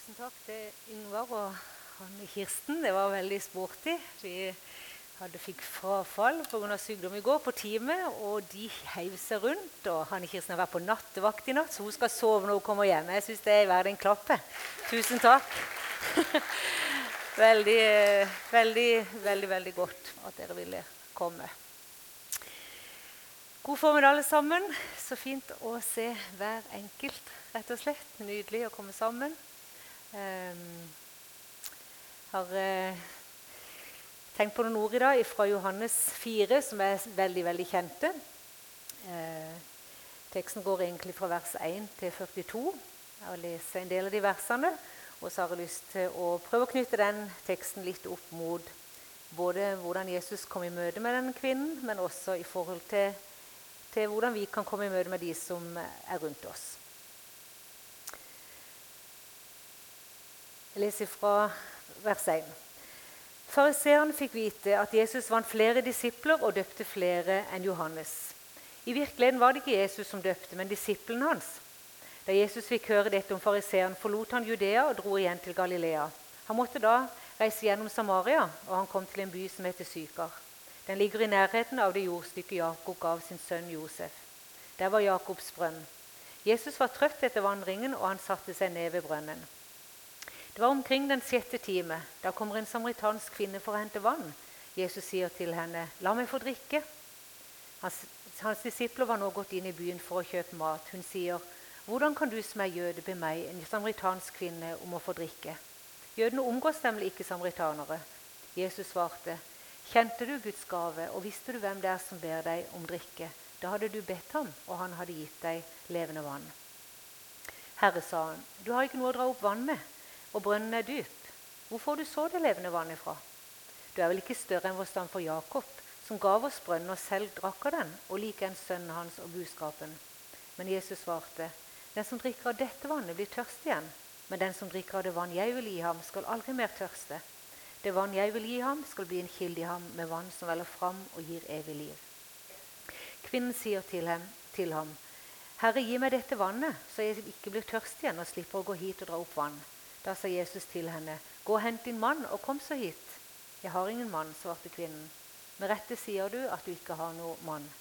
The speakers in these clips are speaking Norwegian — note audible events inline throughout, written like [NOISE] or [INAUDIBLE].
Tusen takk til Yngvar og Hanne Kirsten. Det var veldig sporty. Vi hadde fikk frafall pga. sykdom i går på teamet, og de heiv seg rundt. og Hanne Kirsten har vært på nattevakt i natt, så hun skal sove når hun kommer hjem. Jeg syns det er verdt en klapp. Tusen takk. [LAUGHS] veldig, veldig, veldig, veldig godt at dere ville komme. God formiddag, alle sammen. Så fint å se hver enkelt, rett og slett. Nydelig å komme sammen. Um, har uh, tenkt på noen ord i dag fra Johannes 4, som er veldig veldig kjente. Uh, teksten går egentlig fra vers 1 til 42. Jeg har lest en del av de versene. Og så har jeg lyst til å prøve å knytte den teksten litt opp mot både hvordan Jesus kom i møte med den kvinnen, men også i forhold til, til hvordan vi kan komme i møte med de som er rundt oss. Leser fra vers 1. Fariseeren fikk vite at Jesus vant flere disipler og døpte flere enn Johannes. I virkeligheten var det ikke Jesus som døpte, men disiplene hans. Da Jesus fikk høre dette om fariseeren, forlot han Judea og dro igjen til Galilea. Han måtte da reise gjennom Samaria, og han kom til en by som heter Sykar. Den ligger i nærheten av det jordstykket Jakob gav sin sønn Josef. Der var Jakobs brønn. Jesus var trøtt etter vandringen, og han satte seg ned ved brønnen. Det var omkring den sjette time. Da kommer en samaritansk kvinne for å hente vann. Jesus sier til henne, 'La meg få drikke.' Hans, hans disipler var nå gått inn i byen for å kjøpe mat. Hun sier, 'Hvordan kan du som er jøde, be meg, en samaritansk kvinne, om å få drikke?' Jødene omgås nemlig ikke samaritanere. Jesus svarte, 'Kjente du Guds gave, og visste du hvem det er som ber deg om drikke?' Da hadde du bedt ham, og han hadde gitt deg levende vann. Herre, sa han, du har ikke noe å dra opp vann med og brønnen er dyp. Hvor får du så det levende vannet fra? Du er vel ikke større enn vår stand for Jakob, som gav oss brønnen og selv drakk av den, og likeens sønnen hans og buskapen. Men Jesus svarte, den som drikker av dette vannet, blir tørst igjen. Men den som drikker av det vann jeg vil gi ham, skal aldri mer tørste. Det vann jeg vil gi ham, skal bli en kilde i ham med vann som veller fram og gir evig liv. Kvinnen sier til ham, til ham, Herre, gi meg dette vannet, så jeg ikke blir tørst igjen og slipper å gå hit og dra opp vann. Da sa Jesus til henne, 'Gå og hent din mann, og kom så hit.' 'Jeg har ingen mann', svarte kvinnen. 'Med rette sier du at du ikke har noen mann',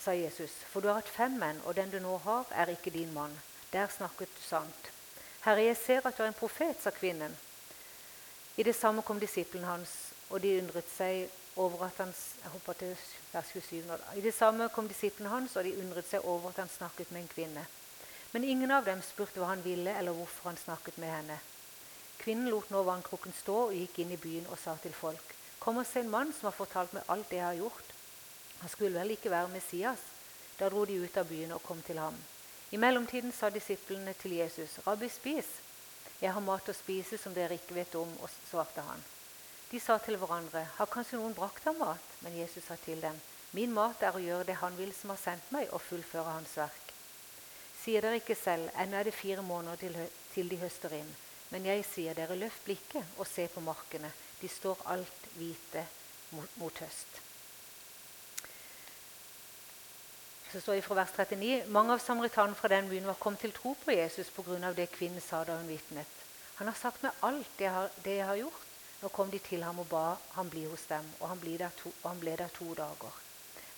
sa Jesus. 'For du har hatt fem menn, og den du nå har, er ikke din mann.' Der snakket du sant. 'Herre, jeg ser at du er en profet', sa kvinnen. I det samme kom disiplene hans, og de undret seg over at han jeg hopper til vers 27 nå da. I det samme kom disiplene hans, og de undret seg over at han snakket med en kvinne. Men ingen av dem spurte hva han ville, eller hvorfor han snakket med henne. Kvinnen lot nå vannkrukken stå og gikk inn i byen og sa til folk.: Kom og se en mann som har fortalt meg alt det jeg har gjort. Han skulle vel ikke være Messias? Da dro de ut av byen og kom til ham. I mellomtiden sa disiplene til Jesus, 'Rabbi, spis.' 'Jeg har mat å spise som dere ikke vet om', og svarte han. De sa til hverandre, 'Har kanskje noen brakt ham mat?' Men Jesus sa til dem, 'Min mat er å gjøre det Han vil som har sendt meg, og fullføre Hans verk.' Sier dere ikke selv, ennå er det fire måneder til, til de høster inn. Men jeg sier dere, løft blikket og se på markene. De står alt hvite mot, mot høst. Så står det fra vers 39. Mange av samaritanene fra den byen var kommet til tro på Jesus pga. det kvinnen sa da hun vitnet. Han har sagt meg alt det jeg, har, det jeg har gjort. Nå kom de til ham og ba han bli hos dem, og han ble der to, ble der to dager.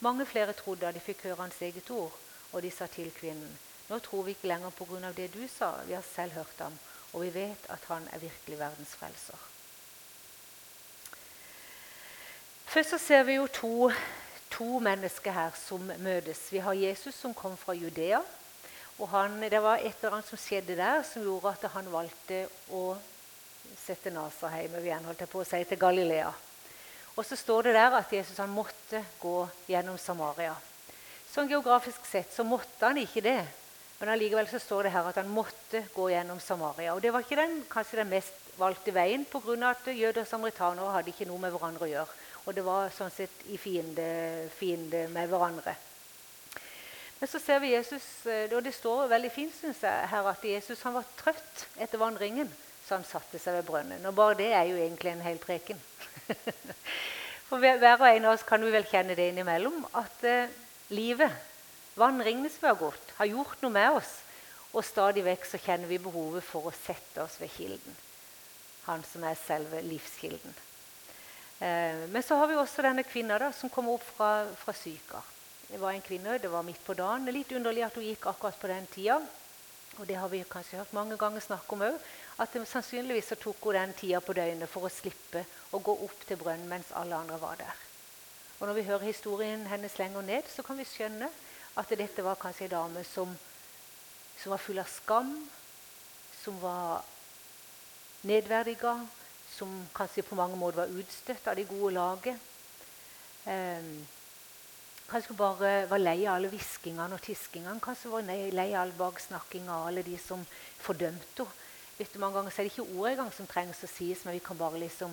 Mange flere trodde da de fikk høre hans eget ord, og de sa til kvinnen nå tror vi ikke lenger pga. det du sa, vi har selv hørt ham, og vi vet at han er virkelig verdens frelser. Først så ser vi jo to, to mennesker her som møtes. Vi har Jesus som kom fra Judea. og han, Det var et eller annet som skjedde der som gjorde at han valgte å sette Nasarheim igjen, holdt jeg på å si, til Galilea. Og så står det der at Jesus han måtte gå gjennom Samaria. Sånn Geografisk sett så måtte han ikke det. Men allikevel så står det her at han måtte gå gjennom Samaria. Og Det var ikke den, kanskje den mest valgte veien, pga. at jøder og samaritanere hadde ikke noe med hverandre å gjøre. Og det var sånn sett i fiende, fiende med hverandre. Men så ser vi Jesus, eh, og det står veldig fint synes jeg, her at Jesus han var trøtt etter vandringen, så han satte seg ved brønnen. Og bare det er jo egentlig en hel preken. [LAUGHS] For hver og en av oss kan vi vel kjenne det innimellom, at eh, livet vandringene som vi har gått, har gjort noe med oss. Og stadig vekk så kjenner vi behovet for å sette oss ved kilden. Han som er selve livskilden. Eh, men så har vi også denne kvinna da, som kommer opp fra, fra syka. Det var en kvinne, det var midt på dagen. Det er litt underlig at hun gikk akkurat på den tida. Og det har vi kanskje hørt mange ganger snakke om òg. At det, sannsynligvis så tok hun den tida på døgnet for å slippe å gå opp til brønnen mens alle andre var der. Og Når vi hører historien hennes lenger ned, så kan vi skjønne at dette var kanskje ei dame som, som, var full av skam, som var nedverdiga, som kanskje på mange måter var utstøtt av det gode laget. Eh, kanskje bare var lei av alle hviskingene og tiskingene. Kanskje var lei av all baksnakkinga av alle de som fordømte henne. Vet du, Mange ganger er det ikke ord engang som trengs å sies, men vi kan bare liksom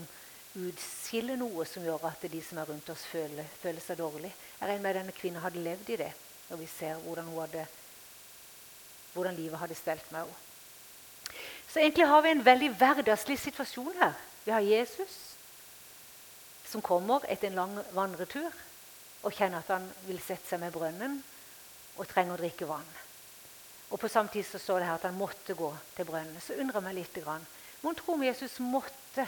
utskille noe som gjør at de som er rundt oss, føler, føler seg dårlig. Jeg regner med denne kvinnen hadde levd i det, når vi ser hvordan, hadde, hvordan livet hadde stelt med henne. Så egentlig har vi en veldig hverdagslig situasjon her. Vi har Jesus som kommer etter en lang vandretur og kjenner at han vil sette seg med brønnen og trenger å drikke vann. Og På samme tid så står det her at han måtte gå til brønnen. Så undrer jeg meg litt. Mon tro om Jesus måtte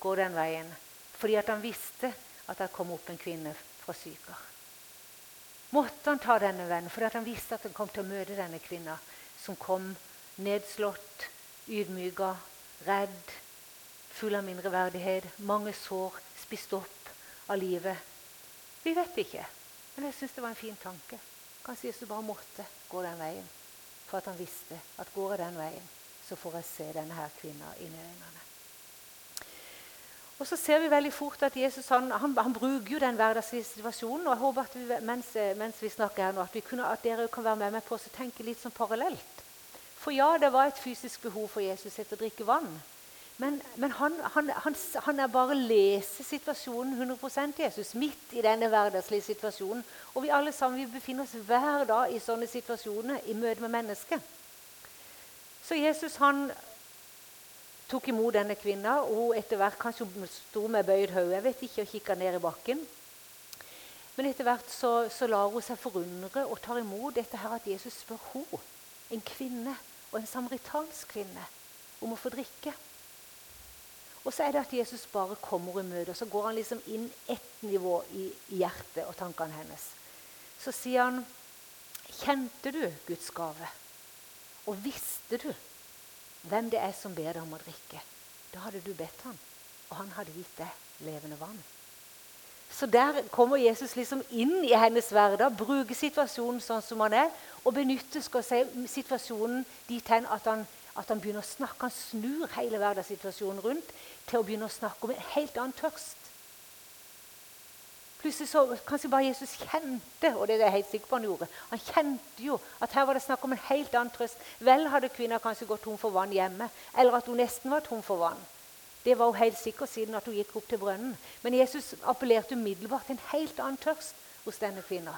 gå den veien fordi at han visste at det kom opp en kvinne fra Sykar? Måtte han ta denne vennen fordi han visste at han kom til å møte denne kvinna som kom nedslått, ydmyka, redd, full av mindreverdighet, mange sår, spist opp av livet vi vet ikke. Men jeg syns det var en fin tanke. Kanskje Jesus bare måtte gå den veien. For at han visste at går jeg den veien, så får jeg se denne her inn i øynene. Og så ser vi veldig fort at Jesus han, han, han bruker jo den hverdagssituasjonen. og jeg håper at vi, mens, mens, vi snakker her nå, at, kunne, at dere kan være med meg på å tenke litt sånn parallelt. For ja, det var et fysisk behov for Jesus etter å drikke vann. Men, men han, han, han, han, er bare leser situasjonen 100% Jesus, midt i denne hverdagslige situasjonen. Og vi alle sammen vi befinner oss hver dag i sånne situasjoner i møte med mennesker. Så Jesus han tok imot denne kvinna, og etter hvert kanskje hun sto med bøyd hode jeg vet ikke, og kikka ned i bakken. Men etter hvert så, så lar hun seg forundre og tar imot dette her at Jesus spør henne, en kvinne og en samaritansk kvinne, om å få drikke. Og så er det at Jesus bare kommer i møte, og så går han liksom inn ett nivå i, hjertet og tankene hennes. Så sier han, 'Kjente du Guds gave?' Og visste du hvem det er som ber deg om å drikke? Da hadde du bedt han, og han hadde gitt deg levende vann. Så der kommer Jesus liksom inn i hennes hverdag, bruker situasjonen sånn som han er, og benytter skal si, situasjonen dit hen at han at han begynner å snakke, han snur hele hverdagssituasjonen rundt til å begynne å snakke om en helt annen tørst. Plutselig så Kanskje bare Jesus kjente og det er jeg helt sikker på han gjorde, han kjente jo at her var det snakk om en helt annen trøst. Vel hadde kvinna kanskje gått tom for vann hjemme, eller at hun nesten var tom for vann. Det var hun helt sikker siden at hun gikk opp til brønnen. Men Jesus appellerte umiddelbart til en helt annen tørst hos denne kvinna.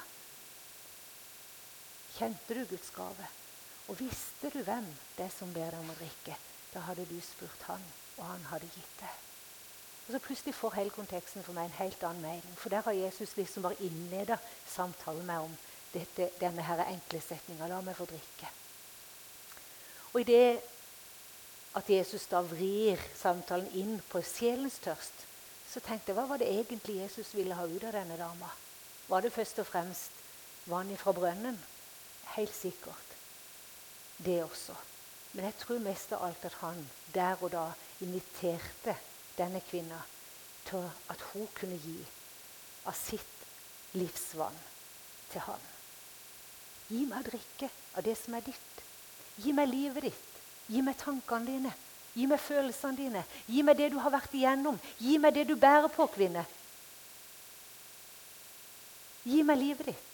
Kjente du Guds gave? Og visste du hvem det er som ber deg om å drikke, da hadde du spurt han, og han hadde gitt det. Og så Plutselig får hele konteksten for meg en helt annen mening. For der har Jesus liksom bare innleda samtalen med om dette, denne her enkle setninga 'La meg få drikke'. Og i det at Jesus da vrir samtalen inn på sjelens tørst, så tenkte jeg hva var det egentlig Jesus ville ha ut av denne dama? Var det først og fremst vann fra brønnen? Helt sikkert det også. Men jeg tror mest av alt at han der og da inviterte denne kvinna til at hun kunne gi av sitt livsvann til han. Gi meg å drikke av det som er ditt. Gi meg livet ditt. Gi meg tankene dine. Gi meg følelsene dine. Gi meg det du har vært igjennom. Gi meg det du bærer på, kvinne. Gi meg livet ditt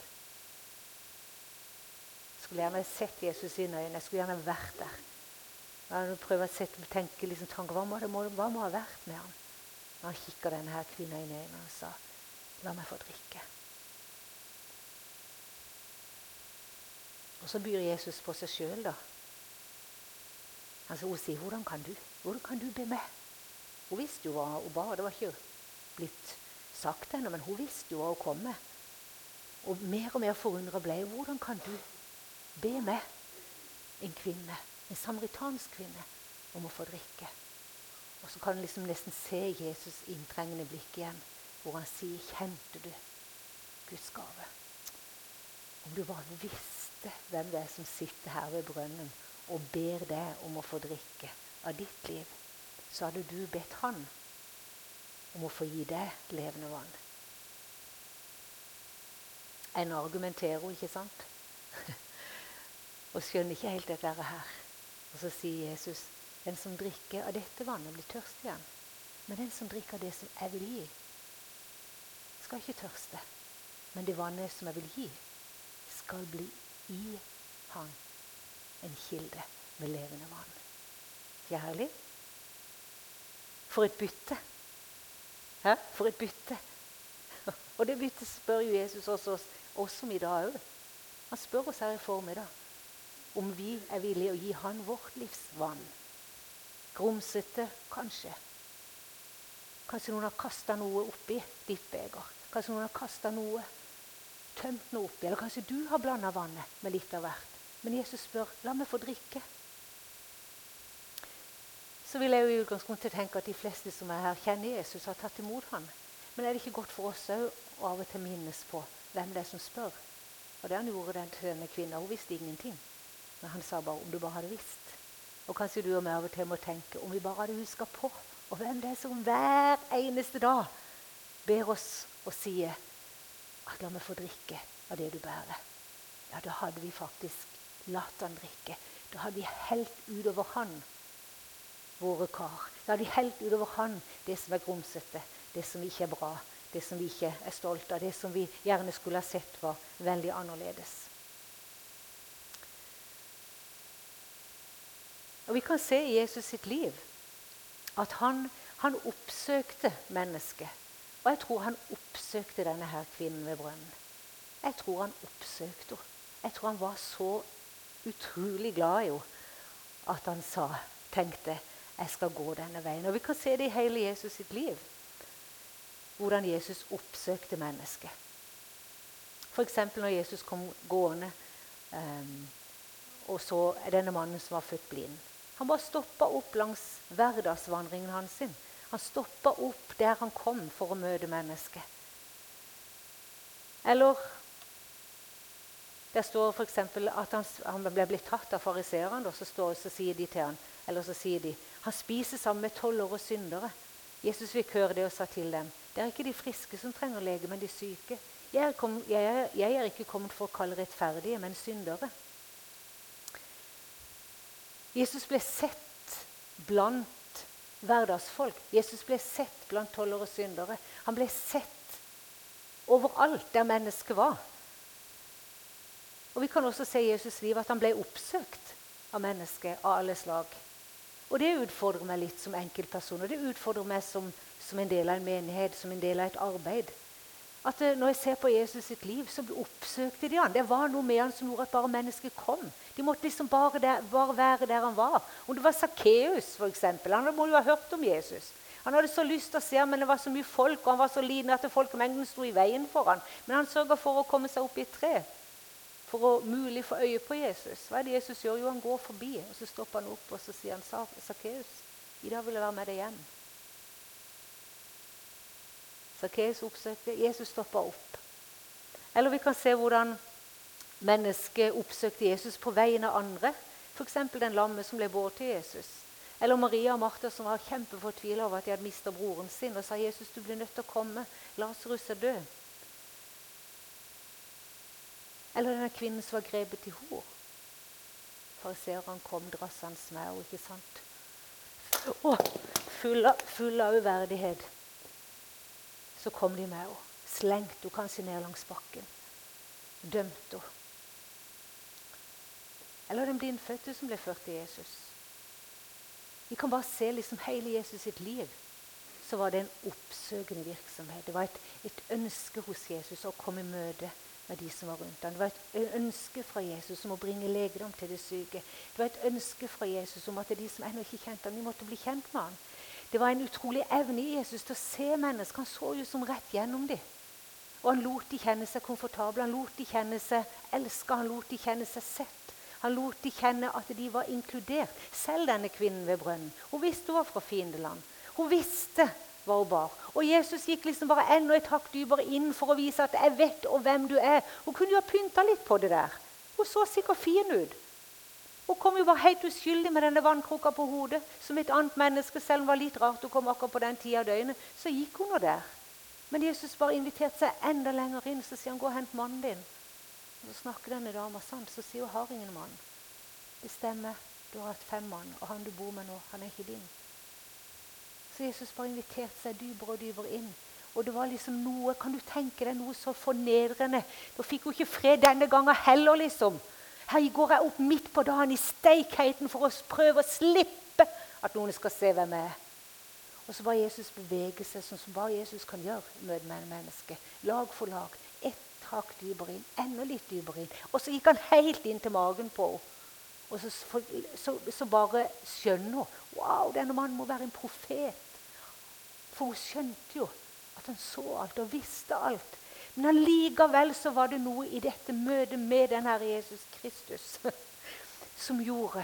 Jeg skulle gjerne sett Jesus i øynene. Jeg skulle gjerne vært der. Jeg prøver å sette, tenke liksom, tanker, hva, må det, hva må ha vært med ham? og han kikka denne her kvinna i øynene og sa, 'La meg få drikke'. Og så byr Jesus på seg sjøl, da. Altså, hun sier, 'Hvordan kan du Hvordan kan du be meg?' Hun visste jo hva hun ba. Det var ikke blitt sagt ennå, men hun visste jo hva hun kom med. Og mer og mer forundra ble hun. Hvordan kan du Be meg. en kvinne, en samaritansk kvinne, om å få drikke. Og så kan du liksom nesten se Jesus' inntrengende blikk igjen, hvor han sier, 'Kjente du Guds gave?' Om du bare visste hvem det er som sitter her ved brønnen og ber deg om å få drikke av ditt liv, så hadde du bedt han om å få gi deg levende vann. En argumenterer, ikke sant? [LAUGHS] og skjønner ikke helt dette her. Og så sier Jesus den som drikker av dette vannet, blir tørst igjen. Men den som drikker av det som jeg vil gi, skal ikke tørste. Men det vannet som jeg vil gi, skal bli i han en kilde med levende vann. Kjærlig? For et bytte! Hæ? For et bytte! [LAUGHS] Og det byttet spør jo Jesus også oss om i dag òg. Han spør oss her i formiddag om vi er villige å gi han vårt livs vann. Grumsete, kanskje. Kanskje noen har kasta noe oppi ditt beger. Kanskje noen har kasta noe, tømt noe oppi. Eller kanskje du har blanda vannet med litt av hvert. Men Jesus spør la meg få drikke. Så vil jeg jo i utgangspunktet tenke at de fleste som er her, kjenner Jesus har tatt imot ham. Men er det ikke godt for oss òg å av og til minnes på hvem det er som spør? Og det han gjorde den til denne kvinna. Hun visste ingenting. Men han sa bare om du bare hadde visst. Og kanskje du og meg av og til må tenke om vi bare hadde huska på og hvem det er som hver eneste dag ber oss og sier at la meg få drikke av det du bærer. Ja, da hadde vi faktisk latt han drikke. Da hadde vi helt utover han våre kar. Da hadde vi helt utover han det som er grumsete, det som ikke er bra, det som vi ikke er stolt av, det som vi gjerne skulle ha sett var veldig annerledes. Og Vi kan se i Jesus sitt liv at han, han oppsøkte mennesket. Og jeg tror han oppsøkte denne her kvinnen ved brønnen. Jeg tror han oppsøkte henne. Jeg tror han var så utrolig glad i henne at han sa, tenkte jeg skal gå denne veien. Og Vi kan se det i hele Jesus sitt liv. Hvordan Jesus oppsøkte mennesket. F.eks. når Jesus kom gående um, og så denne mannen som var født blind. Han bare stoppa opp langs hverdagsvandringen hans. sin. Han stoppa opp der han kom for å møte mennesket. Eller der står f.eks. at han, han ble blitt tatt av fariseerne. Så, så sier de til han, eller så sier de han spiser sammen med toller og syndere. Jesus fikk høre det og sa til dem det er ikke de friske som trenger lege, men de syke. Jeg er, kom, jeg, jeg er ikke kommet for å kalle rettferdige, men syndere. Jesus ble sett blant hverdagsfolk. Jesus ble sett blant tollere og syndere. Han ble sett overalt der mennesket var. Og Vi kan også se i Jesus' liv at han ble oppsøkt av mennesker av alle slag. Og Det utfordrer meg litt som enkeltperson, og det utfordrer meg som, som en del av en menighet, som en del av et arbeid at eh, Når jeg ser på Jesus sitt liv, så oppsøkte de han. Det var noe med han som gjorde at bare mennesker kom. De måtte liksom bare, der, bare være der han var. Om det var Sakkeus, f.eks. Han må jo ha hørt om Jesus. Han hadde så lyst til å se ham, men det var så mye folk, og han var så liten at folkemengden sto i veien for ham. Men han sørga for å komme seg opp i et tre for å mulig få øye på Jesus. Hva er det Jesus gjør? Jo, han går forbi, og så stopper han opp og så sier han, Sakkeus, i dag vil jeg være med deg hjem. Sakkeus oppsøkte. Jesus stoppa opp. Eller vi kan se hvordan mennesket oppsøkte Jesus på vegne av andre. F.eks. den lamme som ble båret til Jesus. Eller Maria og Martha som var kjempefortvila over at de hadde mista broren sin, og sa Jesus, du blir nødt til å komme. Lasarus er død. Eller denne kvinnen som var grepet i hor. Fariseerne kom drassende med henne, ikke sant? Å, full av uverdighet så kom de med henne. Slengte henne kanskje ned langs bakken. Dømte henne. Eller den blindfødte som ble ført til Jesus. Vi kan bare se liksom hele Jesus sitt liv. Så var det en oppsøkende virksomhet. Det var et, et ønske hos Jesus å komme i møte med de som var rundt ham. Det var et ønske fra Jesus om å bringe legedom til det syke. Det var et ønske fra Jesus om at de som ennå ikke kjente ham, de måtte bli kjent med ham. Det var en utrolig evne i Jesus til å se mennesker. Han så jo som rett gjennom dem. Og han lot de kjenne seg komfortable, han lot de kjenne seg elska, han lot de kjenne seg sett. Han lot de kjenne at de var inkludert. Selv denne kvinnen ved brønnen. Hun visste hun var fra fiendeland. Hun visste hva hun bar. Og Jesus gikk liksom bare enda et hakk dypere inn for å vise at 'jeg vet hvem du er'. Hun kunne jo ha pynta litt på det der. Hun så sikkert fin ut. Hun kom jo bare helt uskyldig med denne vannkroka på hodet. Som et annet menneske, selv om det var litt rart hun kom akkurat på den tida av døgnet. Så gikk hun nå der. Men Jesus bare inviterte seg enda lenger inn. Så sier han 'gå og hent mannen din'. Og Så snakker denne dama sant, så sier hun 'har ingen mann'. Det stemmer, du har hatt fem mann, og han du bor med nå, han er ikke din. Så Jesus bare inviterte seg dypere og dypere inn. Og det var liksom noe, Kan du tenke deg noe så fornedrende? Da fikk hun ikke fred denne gangen heller, liksom. Her går jeg opp midt på dagen i steikheten for å prøve å slippe at noen skal se hvem jeg er. Og så bare Jesus bevege seg sånn som bare Jesus kan gjøre i møte med menneske. Lag for lag. Ett tak dypere inn, enda litt dypere inn. Og så gikk han helt inn til magen på henne. Og så, så, så bare skjønner hun Wow, denne mannen må være en profet. For hun skjønte jo at han så alt og visste alt. Men allikevel så var det noe i dette møtet med denne Jesus Kristus [LAUGHS] som gjorde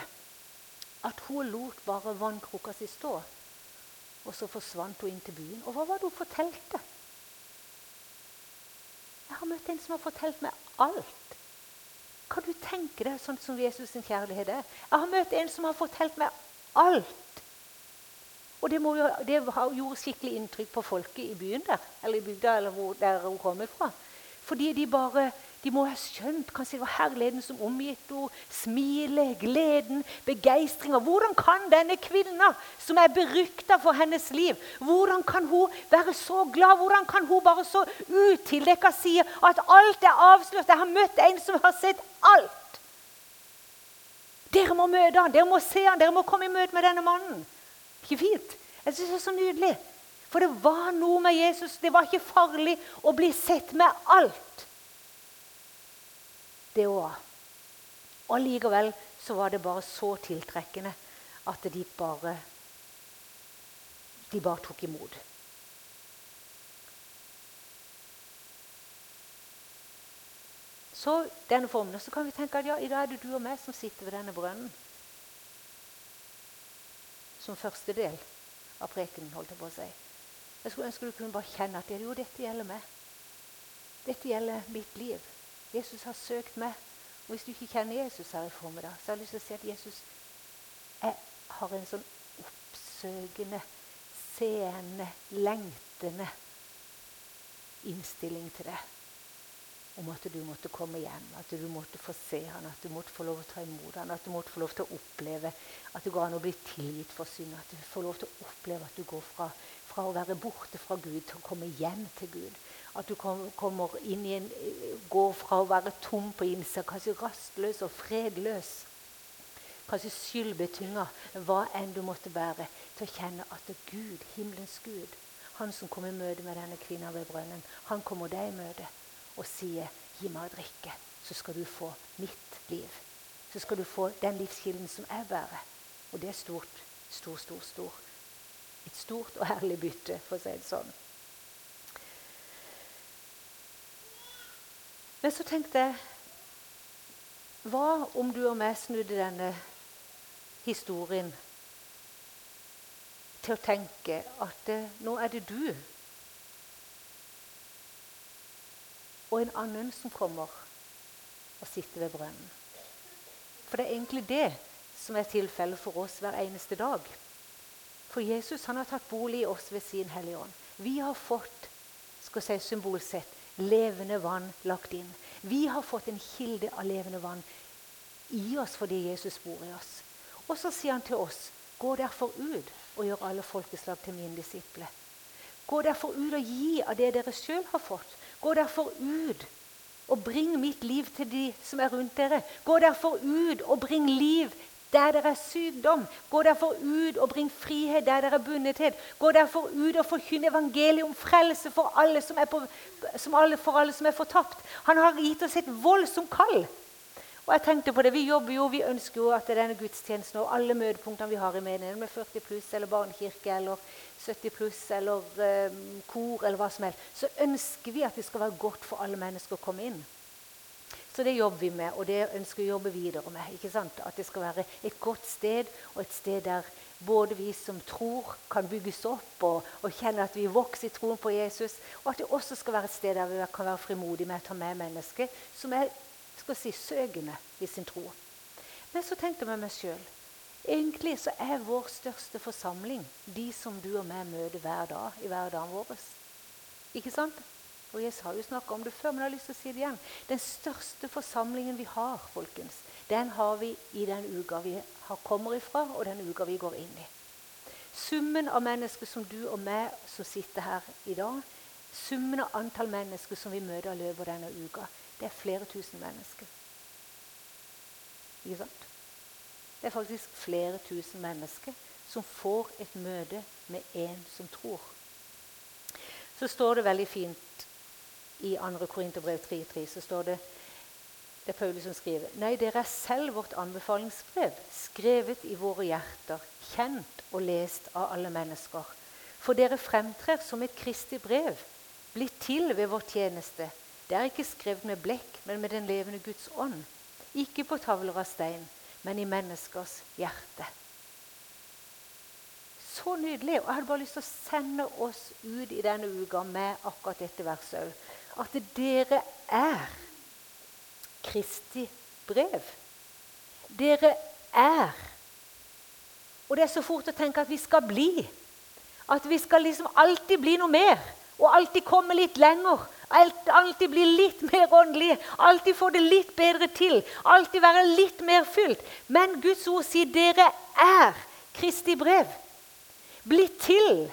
at hun lot bare vannkrukka si stå. Og så forsvant hun inn til byen. Og hva var det hun fortalte? Jeg har møtt en som har fortalt meg alt. Kan du tenke deg sånn som Jesus' sin kjærlighet er? Jeg har møtt en som har fortalt meg alt. Og det, jo, det gjorde skikkelig inntrykk på folket i byen der, eller i bygda eller hvor, der hun kommer fra. Fordi de bare de må ha skjønt kanskje det var herligheten som omgitt henne. Smilet, gleden, begeistringa. Hvordan kan denne kvinna, som er berykta for hennes liv, hvordan kan hun være så glad? Hvordan kan hun bare så utildekka si at alt er avslørt? Jeg har møtt en som har sett alt. Dere må møte han, dere må se han, dere må komme i møte med denne mannen. Ikke fint? Jeg synes det er så nydelig. For det var noe med Jesus. Det var ikke farlig å bli sett med alt. Det òg. Og likevel så var det bare så tiltrekkende at de bare De bare tok imot. Så denne formen, så kan vi tenke at ja, i dag er det du og meg som sitter ved denne brønnen som første del av prekenen. holdt Jeg på å si. Jeg skulle ønske du kunne bare kjenne at jo, dette gjelder meg. Dette gjelder mitt liv. Jesus har søkt meg. Og Hvis du ikke kjenner Jesus her i formiddag, så har jeg lyst til å si at Jesus jeg har en sånn oppsøkende, seende, lengtende innstilling til det om at du måtte komme hjem, at du måtte få se han, at du måtte få lov å ta imot han, at du måtte få lov til å oppleve at det går an å bli tilgitt for synd. At du får lov til å oppleve at du går fra, fra å være borte fra Gud til å komme hjem til Gud. At du kommer inn i en, går fra å være tom på innsida, kanskje rastløs og fredløs. Kanskje skyldbetynga, hva enn du måtte være, til å kjenne at Gud, himmelens Gud, han som kom i møte med denne kvinna ved brønnen, han kommer deg i møte og sier 'gi meg å drikke', så skal du få mitt liv. Så skal du få den livskilden som jeg bærer. Og det er stort, stor, stor, stor. Et stort og herlig bytte, for å si det sånn. Men så tenkte jeg Hva om du og meg snudde denne historien til å tenke at nå er det du og en annen som kommer og sitter ved brønnen. For det er egentlig det som er tilfellet for oss hver eneste dag. For Jesus han har tatt bolig i oss ved sin Hellige Ånd. Vi har fått skal si symbolsett, levende vann lagt inn. Vi har fått en kilde av levende vann i oss fordi Jesus bor i oss. Og så sier han til oss, gå derfor ut og gjør alle folkeslag til mine disipler. Gå derfor ut og gi av det dere sjøl har fått. Gå derfor ut og bring mitt liv til de som er rundt dere. Gå derfor ut og bring liv der det er sykdom. Gå derfor ut og bring frihet der det er bundethet. Gå derfor ut og forkynn evangeliet om frelse for alle som på, som alle, for alle som er fortapt. Han har gitt oss et voldsomt kall. Og jeg tenkte på det, Vi jobber jo, vi ønsker jo at denne gudstjenesten og alle møtepunktene vi har i menigheten, med 40 pluss eller barnekirke eller 70 pluss eller um, kor eller hva som helst, så ønsker vi at det skal være godt for alle mennesker å komme inn. Så det jobber vi med, og det ønsker vi å jobbe videre med. ikke sant? At det skal være et godt sted, og et sted der både vi som tror, kan bygges opp og, og kjenne at vi vokser i troen på Jesus. Og at det også skal være et sted der vi kan være frimodige med å ta med mennesker som er skal si, søkende i sin tro. Men så tenkte jeg meg sjøl Egentlig så er vår største forsamling de som du og meg møter hver dag i hverdagen vår. Ikke sant? Og Jeg har jo snakka om det før, men jeg har lyst til å si det igjen. Den største forsamlingen vi har, folkens, den har vi i den uka vi kommer ifra, og den uka vi går inn i. Summen av mennesker som du og meg som sitter her i dag, summen av antall mennesker som vi møter i løpet av denne uka, det er flere tusen mennesker. Ikke sant? Det er faktisk flere tusen mennesker som får et møte med en som tror. Så står det veldig fint i 2. Korinterbrev 3.3 så står det det er Paulus som skriver. Nei, dere er selv vårt anbefalingsbrev, skrevet i våre hjerter, kjent og lest av alle mennesker. For dere fremtrer som et kristig brev, blitt til ved vår tjeneste. Det er ikke skrevet med blekk, men med den levende Guds ånd. Ikke på tavler av stein, men i menneskers hjerte. Så nydelig. Og Jeg hadde bare lyst til å sende oss ut i denne uka med akkurat dette verset òg. At dere er Kristi brev. Dere er. Og det er så fort å tenke at vi skal bli. At vi skal liksom alltid bli noe mer. Og alltid komme litt lenger. Alltid bli litt mer åndelig. Alltid få det litt bedre til. Alltid være litt mer fylt. Men Guds ord sier dere er Kristi brev. Blitt til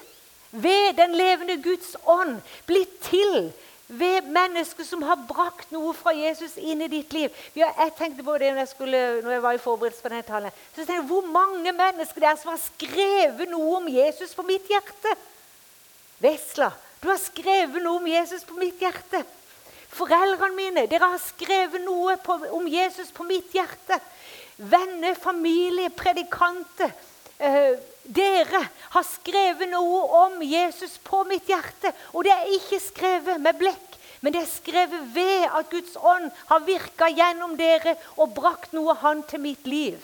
ved den levende Guds ånd. Blitt til ved mennesker som har brakt noe fra Jesus inn i ditt liv. jeg tenkte på det når jeg, skulle, når jeg var i forberedelse på denne talen. Så jeg, Hvor mange mennesker det er som har skrevet noe om Jesus på mitt hjerte? Vesla, du har skrevet noe om Jesus på mitt hjerte. Foreldrene mine, dere har skrevet noe på, om Jesus på mitt hjerte. Venner, familie, predikanter. Eh, dere har skrevet noe om Jesus på mitt hjerte. Og det er ikke skrevet med blekk, men det er skrevet ved at Guds ånd har virka gjennom dere og brakt noe Han til mitt liv.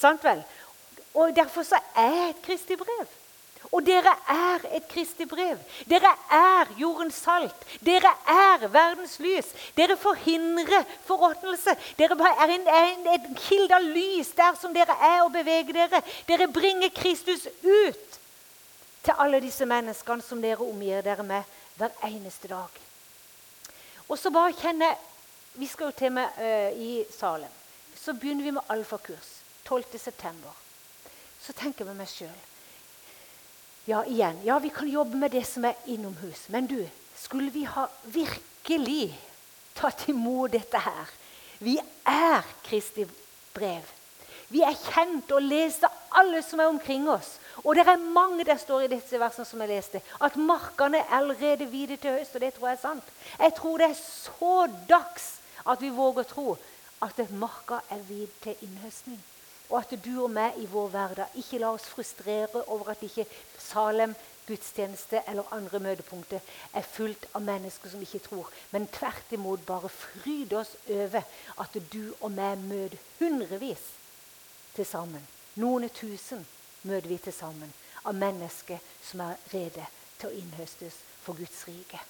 Sant vel? Og Derfor så er et kristig brev. Og dere er et kristig brev. Dere er jordens salt. Dere er verdens lys. Dere forhindrer forråtnelse. Dere er en, en, en kilde av lys der som dere er og beveger dere. Dere bringer Kristus ut til alle disse menneskene som dere omgir dere med hver eneste dag. Og så bare kjenne Vi skal jo til med uh, i Salem. Så begynner vi med alfakurs 12.9. Så tenker med meg sjøl ja, igjen. Ja, vi kan jobbe med det som er innomhus. Men du, skulle vi ha virkelig tatt imot dette her Vi er Kristi brev. Vi er kjent og lest av alle som er omkring oss. Og det er mange der står i disse versene som jeg leste, at markene er allerede hvite til høst. Og det tror jeg er sant. Jeg tror det er så dags at vi våger å tro at marka er hvit til innhøstning. Og at du og meg i vår hverdag ikke la oss frustrere over at ikke Salem gudstjeneste eller andre møtepunkter er fullt av mennesker som ikke tror. Men tvert imot bare fryd oss over at du og meg møter hundrevis til sammen. Noen tusen møter vi til sammen av mennesker som er rede til å innhøstes for Guds rike.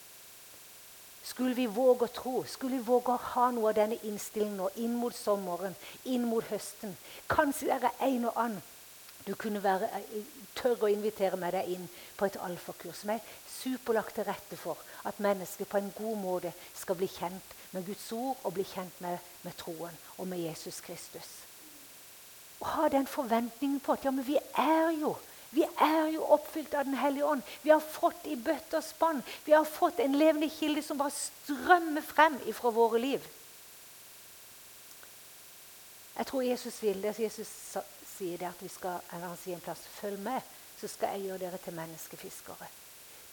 Skulle vi våge å tro, skulle vi våge å ha noe av denne innstillingen inn mot sommeren, inn mot høsten? Kanskje det er en og annen. Du kunne være, eh, tørre å invitere med deg inn på et alfakurs som er superlagt til rette for at mennesker på en god måte skal bli kjent med Guds ord og bli kjent med, med troen og med Jesus Kristus. Og ha den forventningen på at ja, men vi er jo vi er jo oppfylt av Den hellige ånd. Vi har fått i bøtte og spann. Vi har fått en levende kilde som bare strømmer frem fra våre liv. Jeg tror Jesus vil det. Jesus sier det at vi skal eller han sier en plass, følg med, så skal jeg gjøre dere til menneskefiskere.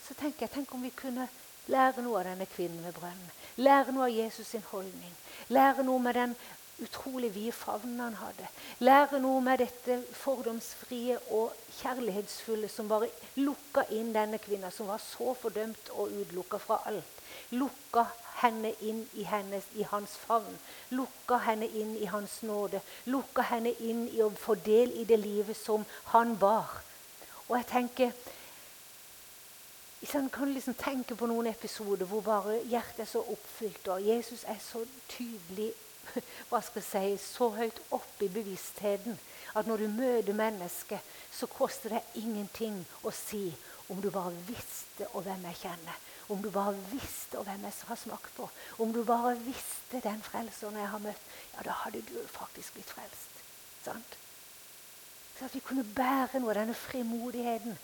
Så tenker jeg, Tenk om vi kunne lære noe av denne kvinnen ved brønnen. Lære noe av Jesus sin holdning. Lære noe med den utrolig vide favnen han hadde. Lære noe med dette fordomsfrie og kjærlighetsfulle som bare lukka inn denne kvinna, som var så fordømt og utelukka fra alt. Lukka henne inn i, hennes, i hans favn. Lukka henne inn i hans nåde. Lukka henne inn i å få del i det livet som han bar. Og jeg tenker hvis han kan liksom tenke på noen episoder hvor bare hjertet er så oppfylt, og Jesus er så tydelig hva skal jeg si, så høyt oppe i bevisstheten at når du møter mennesker, så koster det ingenting å si om du bare visste og hvem jeg kjenner. Om du bare visste og hvem jeg har smakt på. Om du bare visste den frelseren jeg har møtt. Ja, da hadde du faktisk blitt frelst. Sant? Så at vi kunne bære noe av denne frimodigheten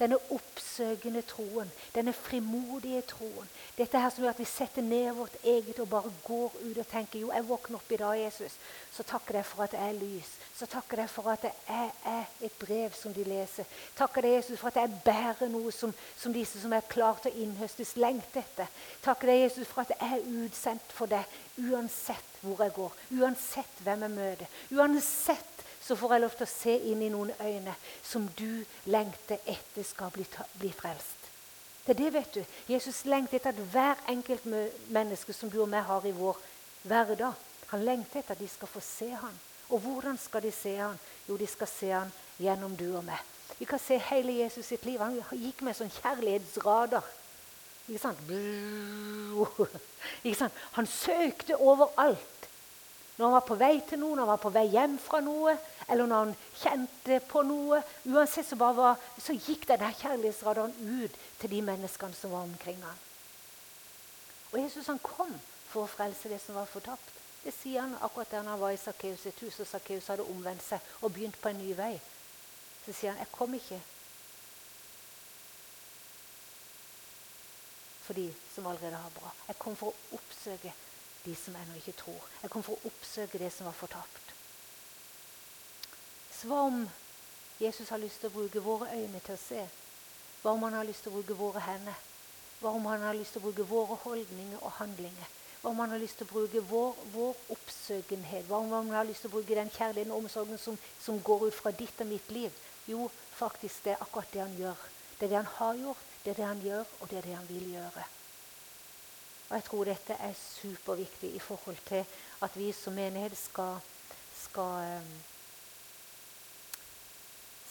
denne oppsøkende troen, denne frimodige troen. Dette her som gjør at vi setter ned vårt eget og bare går ut og tenker jo, jeg våkner opp i dag, Jesus. Så takker jeg for at jeg er lys. Så takker jeg for at jeg er et brev som de leser. Takker deg, Jesus, for at jeg bærer noe som, som disse som er klare til å innhøstes, lengter etter. Takker deg, Jesus, for at jeg er utsendt for deg uansett hvor jeg går. Uansett hvem jeg møter. Uansett så får jeg lov til å se inn i noen øyne som du lengter etter skal bli, bli frelst. Det er det, vet du. Jesus lengter etter at hver enkelt menneske som du og meg har i vår hverdag, han lengter etter at de skal få se han. Og hvordan skal de se han? Jo, de skal se han gjennom du og meg. Vi kan se hele Jesus sitt liv. Han gikk med sånn kjærlighetsradar. Ikke sant? Ikke sant? Han søkte overalt. Når han var på vei til noe, når han var på vei hjem fra noe, eller når han kjente på noe. Uansett så, var, så gikk denne kjærlighetsradaren ut til de menneskene som var omkring ham. Og Jesus han kom for å frelse det som var fortapt. Det sier han akkurat der han var i Sakkeus sitt hus, og Sakkeus hadde omvendt seg og begynt på en ny vei. Så sier han, 'Jeg kom ikke for de som allerede har bra. Jeg kom for å oppsøke de som ennå ikke tror. Jeg kom for å oppsøke det som var fortapt. Så hva om Jesus har lyst til å bruke våre øyne til å se? Hva om han har lyst til å bruke våre hender? Hva om han har lyst til å bruke våre holdninger og handlinger? Hva om han har lyst til å bruke vår, vår oppsøkenhet? Hva om han har lyst til å bruke den kjærligheten og omsorgen som, som, går ut fra ditt og mitt liv? Jo, faktisk det er akkurat det han gjør. Det er det han har gjort, det er det han gjør, og det er det han vil gjøre. Og jeg tror dette er superviktig i forhold til at vi som menighet skal, skal, eh,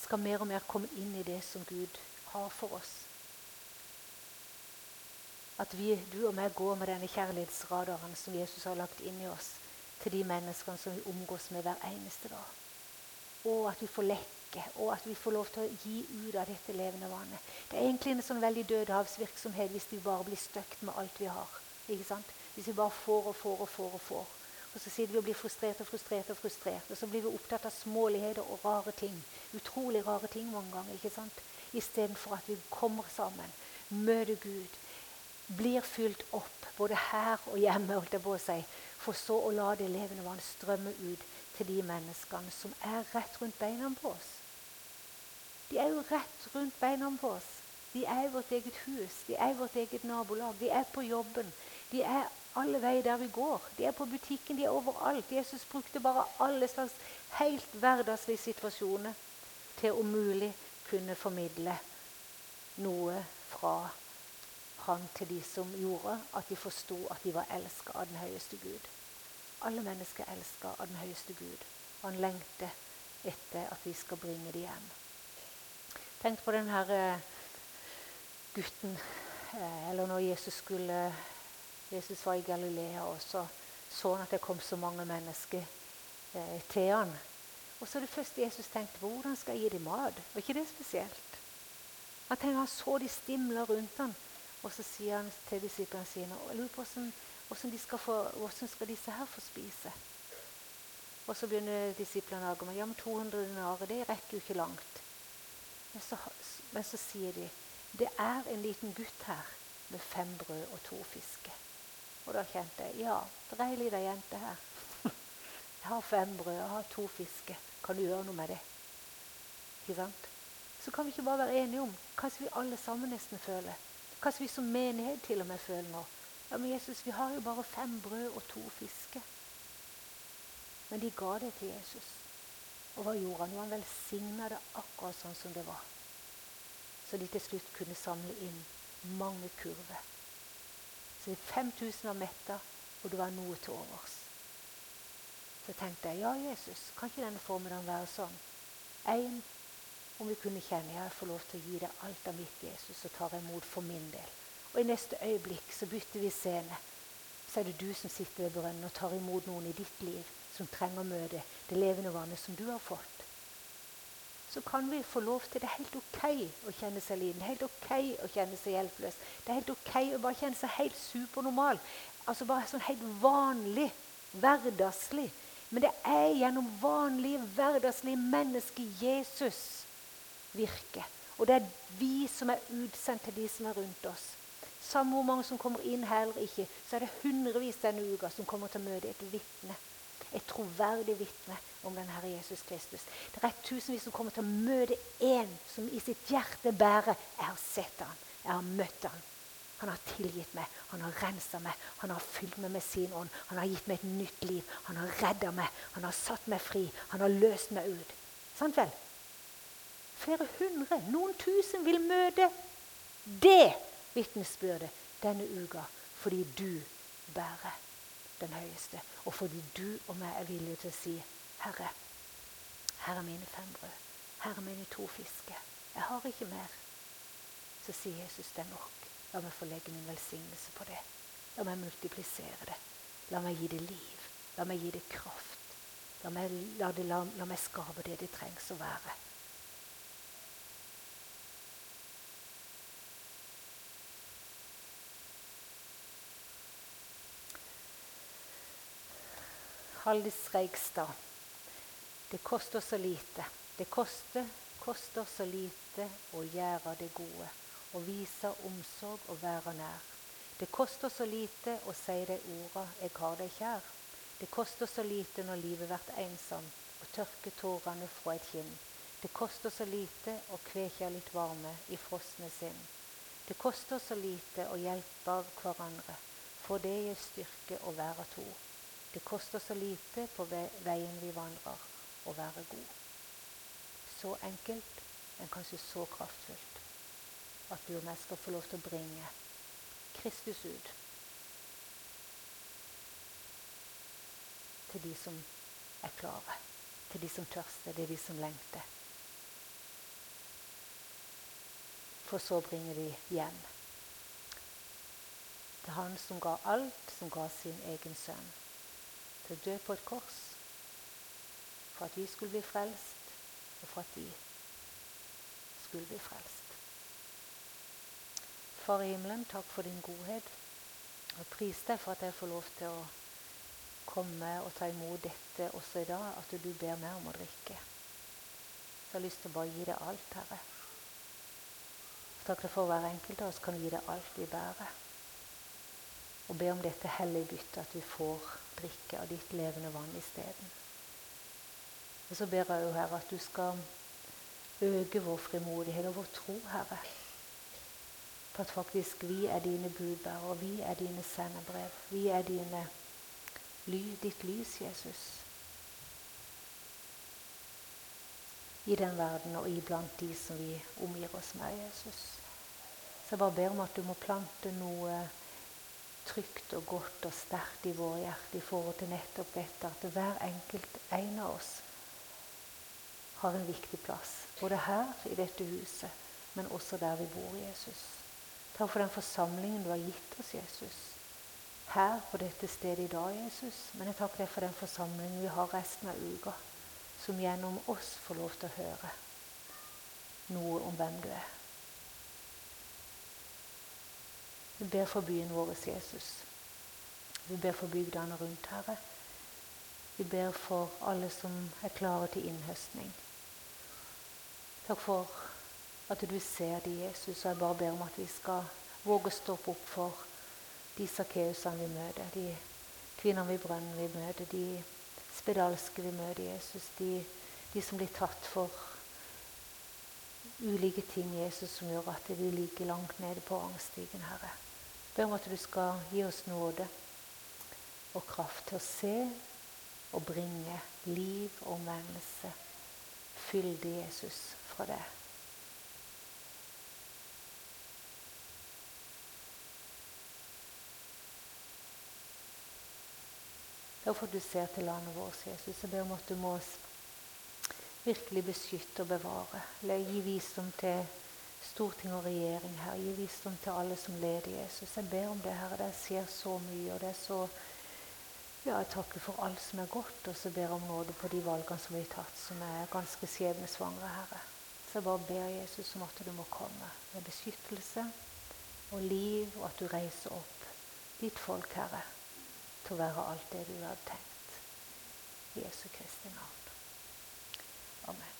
skal mer og mer komme inn i det som Gud har for oss. At vi, du og meg går med denne kjærlighetsradaren som Jesus har lagt inn i oss, til de menneskene som vi omgås med hver eneste dag. Og at vi får lekke, og at vi får lov til å gi ut av dette levende vannet. Det er egentlig en sånn veldig dødehavsvirksomhet hvis vi bare blir støkt med alt vi har. Hvis vi bare får og får og får. Og får. Og så sitter vi og blir frustrert og frustrert. Og frustrert. Og så blir vi opptatt av småligheter og rare ting. Utrolig rare ting mange ganger. ikke sant? Istedenfor at vi kommer sammen, møter Gud, blir fylt opp både her og hjemme, holdt jeg på å si, for så å la det levende vann strømme ut til de menneskene som er rett rundt beina på oss. De er jo rett rundt beina på oss. De er i vårt eget hus, de er i vårt eget nabolag, de er på jobben, de er alle veier der vi går. De er på butikken, de er overalt. Jesus brukte bare alle slags helt hverdagslige situasjoner til om mulig kunne formidle noe fra han til de som gjorde at de forsto at de var elska av den høyeste Gud. Alle mennesker er av den høyeste Gud. Og han lengter etter at vi skal bringe det hjem. Tenk på denne eh, gutten, eh, eller når Jesus skulle Jesus var i Galilea, og så han at det kom så mange mennesker eh, til han. Og så det første Jesus tenkte hvordan skal jeg gi dem mat? Var ikke det spesielt? Han tenkte, han så de stimler rundt han, og så sier han til disiplene sine og lurer på hvordan, hvordan, skal få, hvordan skal disse her få spise. Og så begynner disiplene å argumentere ja, men 200 dinarer det rekker jo ikke langt. Men så, men så sier de det er en liten gutt her med fem brød og to fisker. Og da kjente jeg ja, det er ei lita jente her. Jeg har fem brød, jeg har to fisker. Kan du gjøre noe med det? Ikke sant? Så kan vi ikke bare være enige om Kanskje vi alle sammen nesten føler. Kanskje vi som menighet til og med føler nå. Ja, men Jesus, vi har jo bare fem brød og to fisker. Men de ga det til Jesus. Og hva gjorde han? Jo, han velsigna det akkurat sånn som det var. Så de til slutt kunne samle inn mange kurver. Så 5000 var metta, og det var noe til overs. Så tenkte jeg ja, Jesus, kan ikke denne formiddagen være sånn? Én, om vi kunne kjenne jeg får lov til å gi deg alt av mitt, Jesus, så tar jeg imot for min del. Og i neste øyeblikk så bytter vi scene. Så er det du som sitter ved brønnen og tar imot noen i ditt liv som trenger å møte det levende vannet som du har fått. Så kan vi få lov til Det er helt ok å kjenne seg liten. Helt ok å kjenne seg hjelpeløs. Det er helt ok å bare kjenne seg helt supernormal. Altså bare sånn helt vanlig, hverdagslig. Men det er gjennom vanlige, hverdagslige mennesker Jesus virker. Og det er vi som er utsendt til de som er rundt oss. Samme hvor mange som kommer inn her eller ikke, så er det hundrevis denne uka som kommer til å møte et vitne. Et troverdig vitne om den Herre Jesus Kristus. Det er tusenvis som kommer til å møte en som i sitt hjerte bærer 'Jeg har sett han, jeg har møtt han, han har tilgitt meg, han har rensa meg, han har fylt meg med sin ånd. Han har gitt meg et nytt liv, han har redda meg, han har satt meg fri, han har løst meg ut. Sant vel? Flere hundre, noen tusen vil møte det vitnesbyrdet denne uka fordi du bærer den høyeste, og fordi du og meg er villige til å si Herre, her er mine fem brød. Her er mine to fisker. Jeg har ikke mer. Så sier Jesus det er nok. La meg få legge min velsignelse på det. La meg multiplisere det. La meg gi det liv. La meg gi det kraft. La meg, la, det, la, la meg skape det det trengs å være. Haldis Reigstad. Det koster så lite. Det koster, koster så lite å gjøre det gode. Å vise omsorg og være nær. Det koster så lite å si de orda 'jeg har deg kjær'. Det koster så lite når livet blir ensom, å tørke tårene fra et kinn. Det koster så lite å kveke litt varme i frosne sinn. Det koster så lite å hjelpe av hverandre, for det gir styrke å være to. Det koster så lite på veien vi vandrer, å være god. Så enkelt, men kanskje så kraftfullt. At du og jeg skal få lov til å bringe Kristus ut til de som er klare, til de som tørster, det er de som lengter. For så bringer de hjem. Til Han som ga alt, som ga sin egen sønn til å dø på et kors for at vi skulle bli frelst, og for at de skulle bli frelst. Far i himmelen, takk for din godhet. Og pris deg for at jeg får lov til å komme og ta imot dette også i dag, at du ber meg om å drikke. Så jeg har lyst til å bare gi deg alt, Herre. Takk for hver enkelt av oss kan gi deg alt vi bærer. Og be om dette hellige byttet, at vi får drikke av ditt levende vann isteden. Og så ber jeg jo, Herre, at du skal øke vår frimodighet og vår tro, Herre. På at faktisk vi er dine budbærere, vi er dine sendebrev. Vi er dine, ditt lys, Jesus. I den verden og iblant de som vi omgir oss med, Jesus. Så jeg bare ber om at du må plante noe trygt og godt og sterkt i våre hjerter i forhold til nettopp dette at hver enkelt en av oss har en viktig plass. Både her i dette huset, men også der vi bor, Jesus. Takk for den forsamlingen du har gitt oss, Jesus. Her på dette stedet i dag, Jesus. Men jeg takker deg for den forsamlingen vi har resten av uka, som gjennom oss får lov til å høre noe om hvem du er. Vi ber for byen vår, Jesus. Vi ber for bygdene rundt, Herre. Vi ber for alle som er klare til innhøstning. Takk for at du ser de, Jesus, og jeg bare ber om at vi skal våge å stoppe opp for de sakkeusene vi møter, de kvinnene i brønnen vi møter, de spedalske vi møter, Jesus, de, de som blir tatt for ulike ting, Jesus, som gjør at vi ligger langt nede på rangstigen, Herre ber om at du skal gi oss nåde og kraft til å se og bringe liv og omvendelse. Fyll det, Jesus, fra deg. Derfor du ser til landet vårt, Jesus. Jeg ber om at du må virkelig beskytte og bevare. eller Gi visdom til storting og regjering, her. Gi visdom til alle som leder Jesus. Jeg ber om det, Herre. Det skjer så mye, og det er så ja, Jeg takker for alt som er godt, og så ber jeg om nåde på de valgene som har tatt, som er ganske skjebnesvangre, Herre. Så jeg bare ber Jesus om at du må komme med beskyttelse og liv, og at du reiser opp ditt folk, Herre, til å være alt det du hadde tenkt. Jesu Kristi navn. Amen.